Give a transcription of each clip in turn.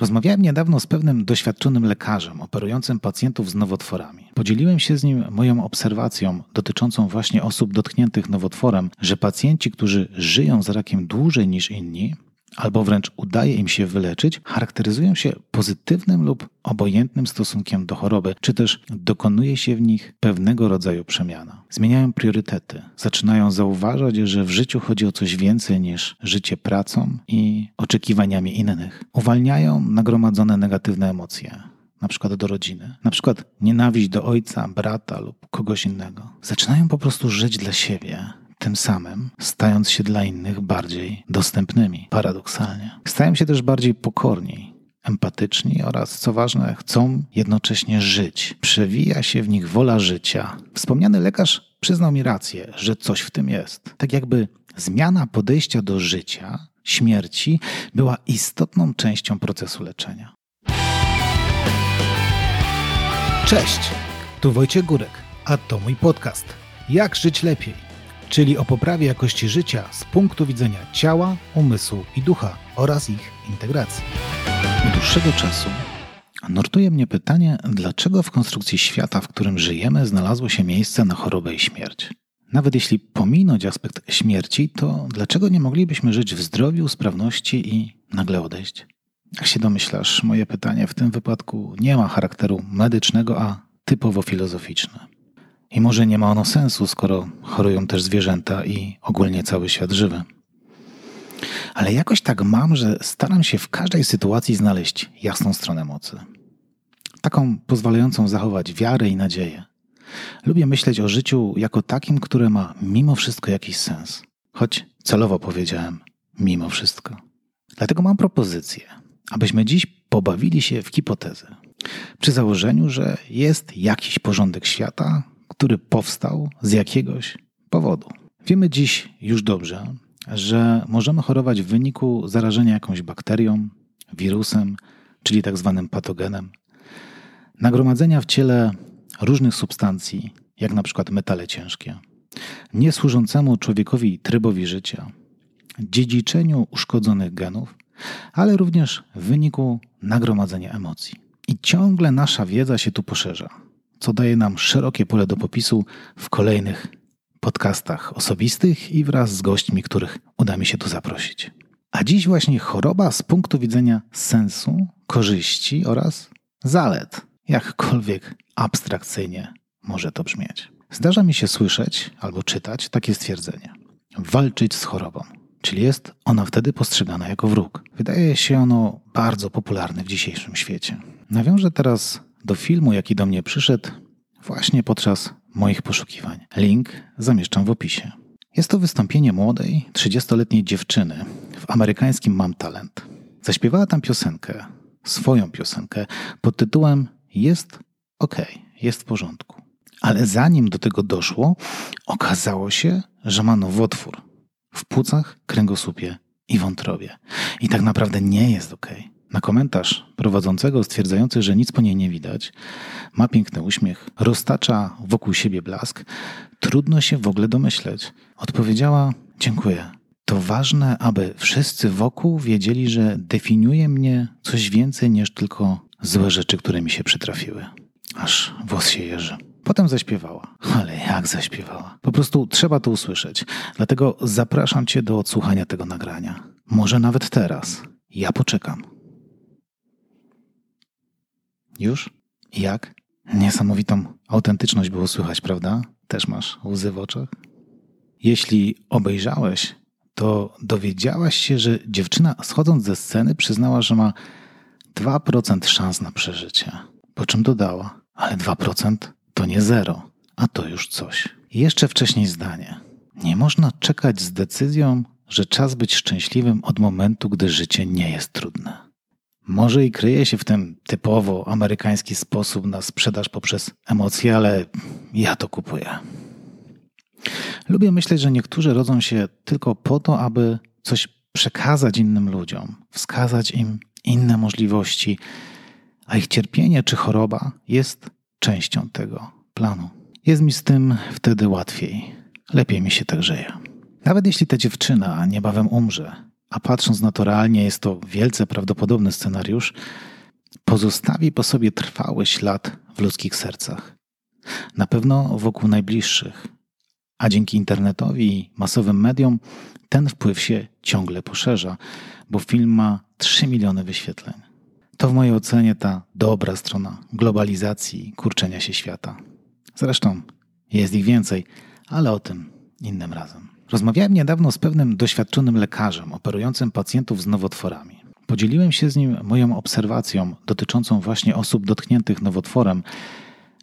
Rozmawiałem niedawno z pewnym doświadczonym lekarzem operującym pacjentów z nowotworami. Podzieliłem się z nim moją obserwacją dotyczącą właśnie osób dotkniętych nowotworem, że pacjenci, którzy żyją z rakiem dłużej niż inni, albo wręcz udaje im się wyleczyć, charakteryzują się pozytywnym lub obojętnym stosunkiem do choroby, czy też dokonuje się w nich pewnego rodzaju przemiana. Zmieniają priorytety, zaczynają zauważać, że w życiu chodzi o coś więcej niż życie pracą i oczekiwaniami innych. Uwalniają nagromadzone negatywne emocje, na przykład do rodziny, na przykład nienawiść do ojca, brata lub kogoś innego. Zaczynają po prostu żyć dla siebie, tym samym stając się dla innych bardziej dostępnymi, paradoksalnie. Stają się też bardziej pokorni, empatyczni oraz, co ważne, chcą jednocześnie żyć. Przewija się w nich wola życia. Wspomniany lekarz przyznał mi rację, że coś w tym jest. Tak jakby zmiana podejścia do życia, śmierci była istotną częścią procesu leczenia. Cześć, tu Wojciech Górek, a to mój podcast. Jak żyć lepiej? Czyli o poprawie jakości życia z punktu widzenia ciała, umysłu i ducha oraz ich integracji. Od dłuższego czasu nurtuje mnie pytanie, dlaczego w konstrukcji świata, w którym żyjemy, znalazło się miejsce na chorobę i śmierć. Nawet jeśli pominąć aspekt śmierci, to dlaczego nie moglibyśmy żyć w zdrowiu, sprawności i nagle odejść? Jak się domyślasz, moje pytanie w tym wypadku nie ma charakteru medycznego, a typowo filozoficzne. I może nie ma ono sensu, skoro chorują też zwierzęta i ogólnie cały świat żywy. Ale jakoś tak mam, że staram się w każdej sytuacji znaleźć jasną stronę mocy. Taką pozwalającą zachować wiarę i nadzieję. Lubię myśleć o życiu jako takim, które ma mimo wszystko jakiś sens. Choć celowo powiedziałem mimo wszystko. Dlatego mam propozycję, abyśmy dziś pobawili się w hipotezę. Przy założeniu, że jest jakiś porządek świata, który powstał z jakiegoś powodu. Wiemy dziś już dobrze, że możemy chorować w wyniku zarażenia jakąś bakterią, wirusem, czyli tak zwanym patogenem, nagromadzenia w ciele różnych substancji, jak na przykład metale ciężkie, niesłużącemu człowiekowi trybowi życia, dziedziczeniu uszkodzonych genów, ale również w wyniku nagromadzenia emocji. I ciągle nasza wiedza się tu poszerza co daje nam szerokie pole do popisu w kolejnych podcastach osobistych i wraz z gośćmi, których uda mi się tu zaprosić. A dziś właśnie choroba z punktu widzenia sensu, korzyści oraz zalet, jakkolwiek abstrakcyjnie może to brzmieć. Zdarza mi się słyszeć albo czytać takie stwierdzenie: walczyć z chorobą, czyli jest ona wtedy postrzegana jako wróg. Wydaje się ono bardzo popularne w dzisiejszym świecie. Nawiążę teraz do filmu, jaki do mnie przyszedł właśnie podczas moich poszukiwań. Link zamieszczam w opisie. Jest to wystąpienie młodej, 30-letniej dziewczyny w amerykańskim Mam Talent. Zaśpiewała tam piosenkę, swoją piosenkę pod tytułem Jest ok, jest w porządku. Ale zanim do tego doszło, okazało się, że ma nowotwór w płucach, kręgosłupie i wątrobie. I tak naprawdę nie jest ok. Na komentarz prowadzącego stwierdzający, że nic po niej nie widać, ma piękny uśmiech, roztacza wokół siebie blask, trudno się w ogóle domyśleć. Odpowiedziała: Dziękuję. To ważne, aby wszyscy wokół wiedzieli, że definiuje mnie coś więcej niż tylko złe rzeczy, które mi się przytrafiły. Aż włos się jeży. Potem zaśpiewała. Ale jak zaśpiewała? Po prostu trzeba to usłyszeć. Dlatego zapraszam Cię do odsłuchania tego nagrania. Może nawet teraz. Ja poczekam. Już? Jak? Niesamowitą autentyczność było słychać, prawda? Też masz łzy w oczach? Jeśli obejrzałeś, to dowiedziałaś się, że dziewczyna schodząc ze sceny przyznała, że ma 2% szans na przeżycie. Po czym dodała, ale 2% to nie zero, a to już coś. Jeszcze wcześniej zdanie. Nie można czekać z decyzją, że czas być szczęśliwym od momentu, gdy życie nie jest trudne. Może i kryje się w tym typowo amerykański sposób na sprzedaż poprzez emocje, ale ja to kupuję. Lubię myśleć, że niektórzy rodzą się tylko po to, aby coś przekazać innym ludziom, wskazać im inne możliwości, a ich cierpienie czy choroba jest częścią tego planu. Jest mi z tym wtedy łatwiej. Lepiej mi się tak żyje. Nawet jeśli ta dziewczyna niebawem umrze, a patrząc naturalnie jest to wielce prawdopodobny scenariusz, pozostawi po sobie trwały ślad w ludzkich sercach. Na pewno wokół najbliższych, a dzięki internetowi i masowym mediom ten wpływ się ciągle poszerza, bo film ma 3 miliony wyświetleń. To w mojej ocenie ta dobra strona globalizacji, kurczenia się świata. Zresztą jest ich więcej, ale o tym innym razem. Rozmawiałem niedawno z pewnym doświadczonym lekarzem operującym pacjentów z nowotworami. Podzieliłem się z nim moją obserwacją dotyczącą właśnie osób dotkniętych nowotworem,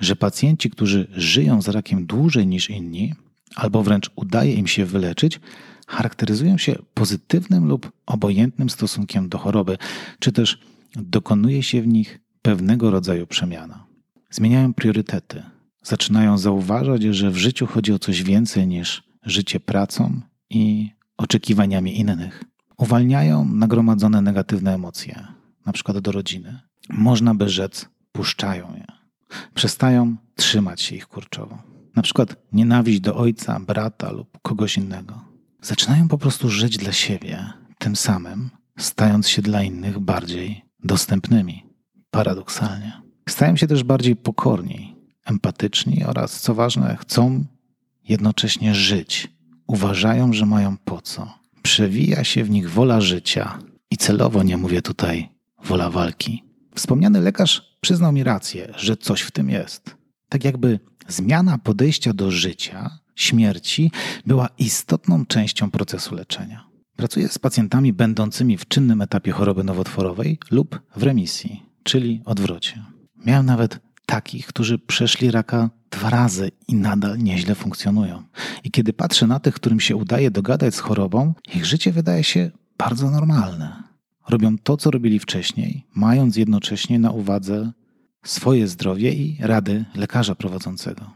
że pacjenci, którzy żyją z rakiem dłużej niż inni, albo wręcz udaje im się wyleczyć, charakteryzują się pozytywnym lub obojętnym stosunkiem do choroby, czy też dokonuje się w nich pewnego rodzaju przemiana. Zmieniają priorytety, zaczynają zauważać, że w życiu chodzi o coś więcej niż życie pracą i oczekiwaniami innych. Uwalniają nagromadzone negatywne emocje, na przykład do rodziny. Można by rzec, puszczają je. Przestają trzymać się ich kurczowo. Na przykład nienawiść do ojca, brata lub kogoś innego. Zaczynają po prostu żyć dla siebie, tym samym stając się dla innych bardziej dostępnymi. Paradoksalnie. Stają się też bardziej pokorni, empatyczni oraz, co ważne, chcą jednocześnie żyć. Uważają, że mają po co. Przewija się w nich wola życia i celowo nie mówię tutaj wola walki. Wspomniany lekarz przyznał mi rację, że coś w tym jest. Tak jakby zmiana podejścia do życia, śmierci była istotną częścią procesu leczenia. Pracuję z pacjentami będącymi w czynnym etapie choroby nowotworowej lub w remisji, czyli odwrocie. Miałem nawet takich, którzy przeszli raka dwa razy i nadal nieźle funkcjonują. I kiedy patrzę na tych, którym się udaje dogadać z chorobą, ich życie wydaje się bardzo normalne. Robią to, co robili wcześniej, mając jednocześnie na uwadze swoje zdrowie i rady lekarza prowadzącego.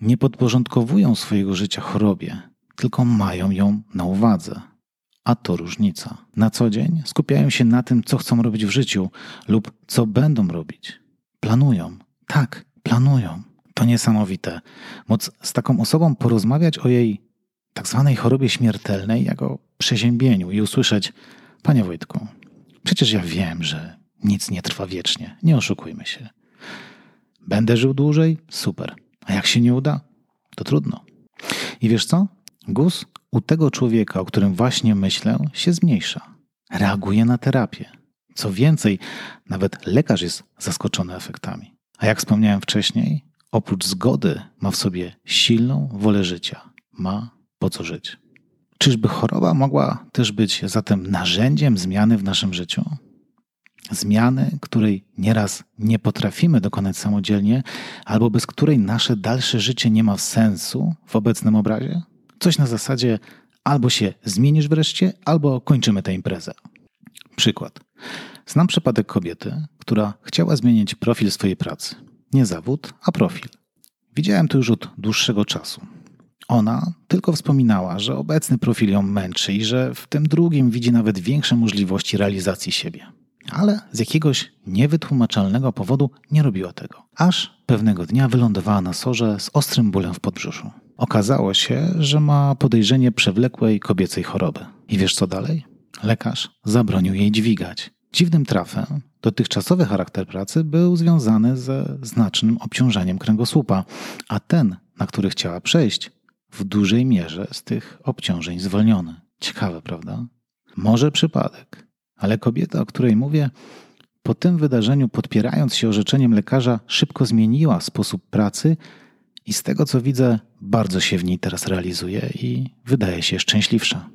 Nie podporządkowują swojego życia chorobie, tylko mają ją na uwadze. A to różnica. Na co dzień skupiają się na tym, co chcą robić w życiu lub co będą robić. Planują. Tak, planują. To niesamowite. Móc z taką osobą porozmawiać o jej tak zwanej chorobie śmiertelnej, jak o przeziębieniu i usłyszeć: Panie Wojtku, przecież ja wiem, że nic nie trwa wiecznie. Nie oszukujmy się. Będę żył dłużej? Super. A jak się nie uda? To trudno. I wiesz co? Guz u tego człowieka, o którym właśnie myślę, się zmniejsza. Reaguje na terapię. Co więcej, nawet lekarz jest zaskoczony efektami. A jak wspomniałem wcześniej, oprócz zgody ma w sobie silną wolę życia. Ma po co żyć. Czyżby choroba mogła też być zatem narzędziem zmiany w naszym życiu? Zmiany, której nieraz nie potrafimy dokonać samodzielnie, albo bez której nasze dalsze życie nie ma sensu w obecnym obrazie? Coś na zasadzie albo się zmienisz wreszcie, albo kończymy tę imprezę. Przykład. Znam przypadek kobiety, która chciała zmienić profil swojej pracy. Nie zawód, a profil. Widziałem to już od dłuższego czasu. Ona tylko wspominała, że obecny profil ją męczy i że w tym drugim widzi nawet większe możliwości realizacji siebie. Ale z jakiegoś niewytłumaczalnego powodu nie robiła tego. Aż pewnego dnia wylądowała na sorze z ostrym bólem w podbrzuszu. Okazało się, że ma podejrzenie przewlekłej kobiecej choroby. I wiesz co dalej? Lekarz zabronił jej dźwigać. Dziwnym trafem dotychczasowy charakter pracy był związany ze znacznym obciążeniem kręgosłupa, a ten, na który chciała przejść, w dużej mierze z tych obciążeń zwolniony. Ciekawe, prawda? Może przypadek, ale kobieta, o której mówię, po tym wydarzeniu, podpierając się orzeczeniem lekarza, szybko zmieniła sposób pracy i z tego co widzę, bardzo się w niej teraz realizuje i wydaje się szczęśliwsza.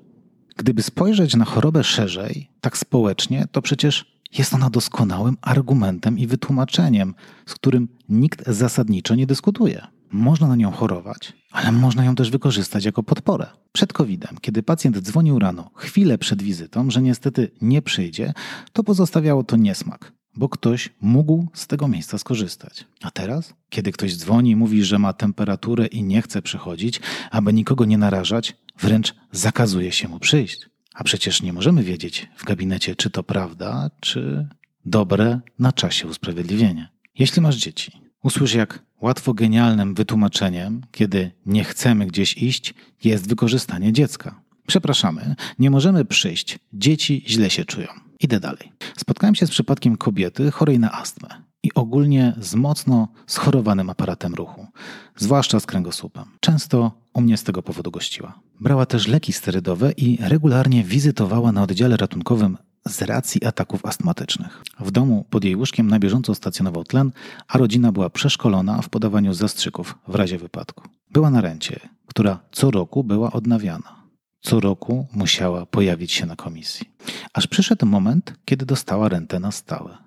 Gdyby spojrzeć na chorobę szerzej, tak społecznie, to przecież jest ona doskonałym argumentem i wytłumaczeniem, z którym nikt zasadniczo nie dyskutuje. Można na nią chorować, ale można ją też wykorzystać jako podporę. Przed COVID-em, kiedy pacjent dzwonił rano, chwilę przed wizytą, że niestety nie przyjdzie, to pozostawiało to niesmak, bo ktoś mógł z tego miejsca skorzystać. A teraz, kiedy ktoś dzwoni i mówi, że ma temperaturę i nie chce przychodzić, aby nikogo nie narażać, wręcz zakazuje się mu przyjść. A przecież nie możemy wiedzieć w gabinecie, czy to prawda, czy dobre na czasie usprawiedliwienie. Jeśli masz dzieci, usłysz jak łatwo genialnym wytłumaczeniem, kiedy nie chcemy gdzieś iść, jest wykorzystanie dziecka. Przepraszamy, nie możemy przyjść. Dzieci źle się czują. Idę dalej. Spotkałem się z przypadkiem kobiety chorej na astmę i ogólnie z mocno schorowanym aparatem ruchu, zwłaszcza z kręgosłupem. Często u mnie z tego powodu gościła. Brała też leki sterydowe i regularnie wizytowała na oddziale ratunkowym z racji ataków astmatycznych. W domu pod jej łóżkiem na bieżąco stacjonował tlen, a rodzina była przeszkolona w podawaniu zastrzyków w razie wypadku. Była na rencie, która co roku była odnawiana. Co roku musiała pojawić się na komisji. Aż przyszedł moment, kiedy dostała rentę na stałe.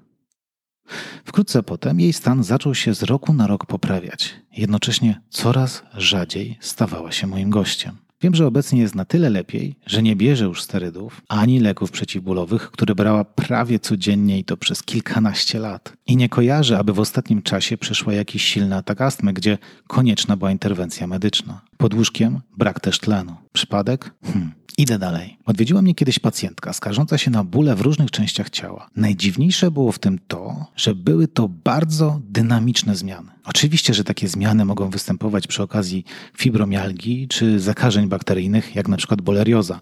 Wkrótce potem jej stan zaczął się z roku na rok poprawiać. Jednocześnie coraz rzadziej stawała się moim gościem. Wiem, że obecnie jest na tyle lepiej, że nie bierze już sterydów ani leków przeciwbólowych, które brała prawie codziennie i to przez kilkanaście lat. I nie kojarzę, aby w ostatnim czasie przeszła jakiś silny atak astmy, gdzie konieczna była interwencja medyczna. Pod łóżkiem brak też tlenu. Przypadek? Hmm. Idę dalej. Odwiedziła mnie kiedyś pacjentka skarżąca się na bóle w różnych częściach ciała. Najdziwniejsze było w tym to, że były to bardzo dynamiczne zmiany. Oczywiście, że takie zmiany mogą występować przy okazji fibromialgii czy zakażeń bakteryjnych, jak na przykład bolerioza,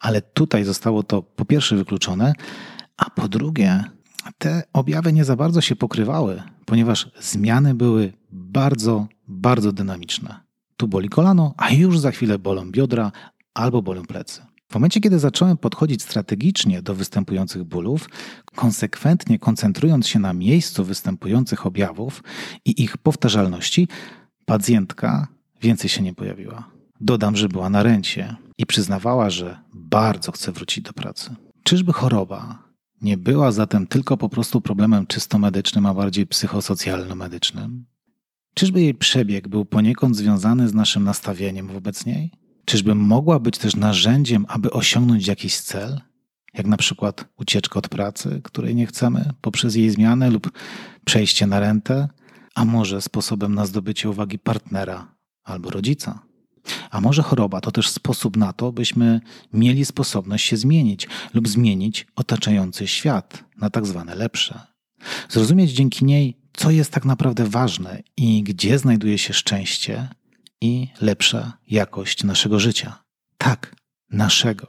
ale tutaj zostało to po pierwsze wykluczone, a po drugie te objawy nie za bardzo się pokrywały, ponieważ zmiany były bardzo, bardzo dynamiczne. Tu boli kolano, a już za chwilę bolą biodra, albo bolą plecy. W momencie, kiedy zacząłem podchodzić strategicznie do występujących bólów, konsekwentnie koncentrując się na miejscu występujących objawów i ich powtarzalności, pacjentka więcej się nie pojawiła. Dodam, że była na rencie i przyznawała, że bardzo chce wrócić do pracy. Czyżby choroba nie była zatem tylko po prostu problemem czysto medycznym, a bardziej psychosocjalno-medycznym? Czyżby jej przebieg był poniekąd związany z naszym nastawieniem wobec niej? Czyżby mogła być też narzędziem, aby osiągnąć jakiś cel, jak na przykład ucieczka od pracy, której nie chcemy, poprzez jej zmianę lub przejście na rentę, a może sposobem na zdobycie uwagi partnera albo rodzica? A może choroba to też sposób na to, byśmy mieli sposobność się zmienić lub zmienić otaczający świat na tak zwane lepsze. Zrozumieć dzięki niej, co jest tak naprawdę ważne i gdzie znajduje się szczęście, i lepsza jakość naszego życia. Tak, naszego,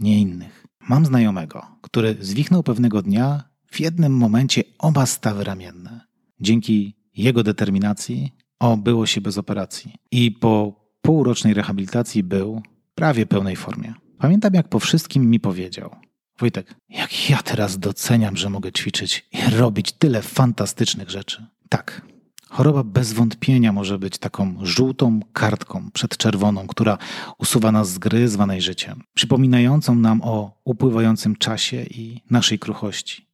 nie innych. Mam znajomego, który zwichnął pewnego dnia w jednym momencie oba stawy ramienne. Dzięki jego determinacji obyło się bez operacji i po półrocznej rehabilitacji był prawie pełnej formie. Pamiętam, jak po wszystkim mi powiedział: Wojtek, jak ja teraz doceniam, że mogę ćwiczyć i robić tyle fantastycznych rzeczy. Tak, Choroba bez wątpienia może być taką żółtą kartką przed czerwoną, która usuwa nas z gry zwanej życiem, przypominającą nam o upływającym czasie i naszej kruchości.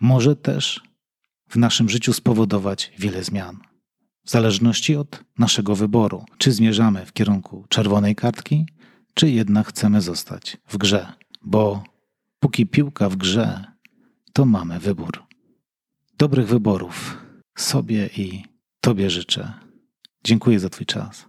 Może też w naszym życiu spowodować wiele zmian. W zależności od naszego wyboru, czy zmierzamy w kierunku czerwonej kartki, czy jednak chcemy zostać w grze, bo póki piłka w grze, to mamy wybór. Dobrych wyborów sobie i Tobie życzę. Dziękuję za Twój czas.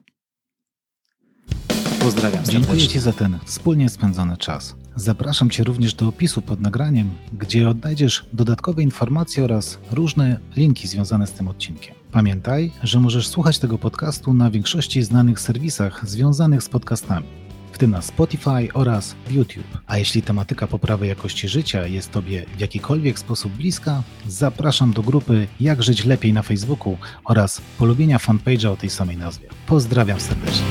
Pozdrawiam. Dziękuję Ci za ten wspólnie spędzony czas. Zapraszam Cię również do opisu pod nagraniem, gdzie odnajdziesz dodatkowe informacje oraz różne linki związane z tym odcinkiem. Pamiętaj, że możesz słuchać tego podcastu na większości znanych serwisach związanych z podcastami w tym na Spotify oraz YouTube. A jeśli tematyka poprawy jakości życia jest Tobie w jakikolwiek sposób bliska, zapraszam do grupy Jak żyć lepiej na Facebooku oraz polubienia fanpage'a o tej samej nazwie. Pozdrawiam serdecznie.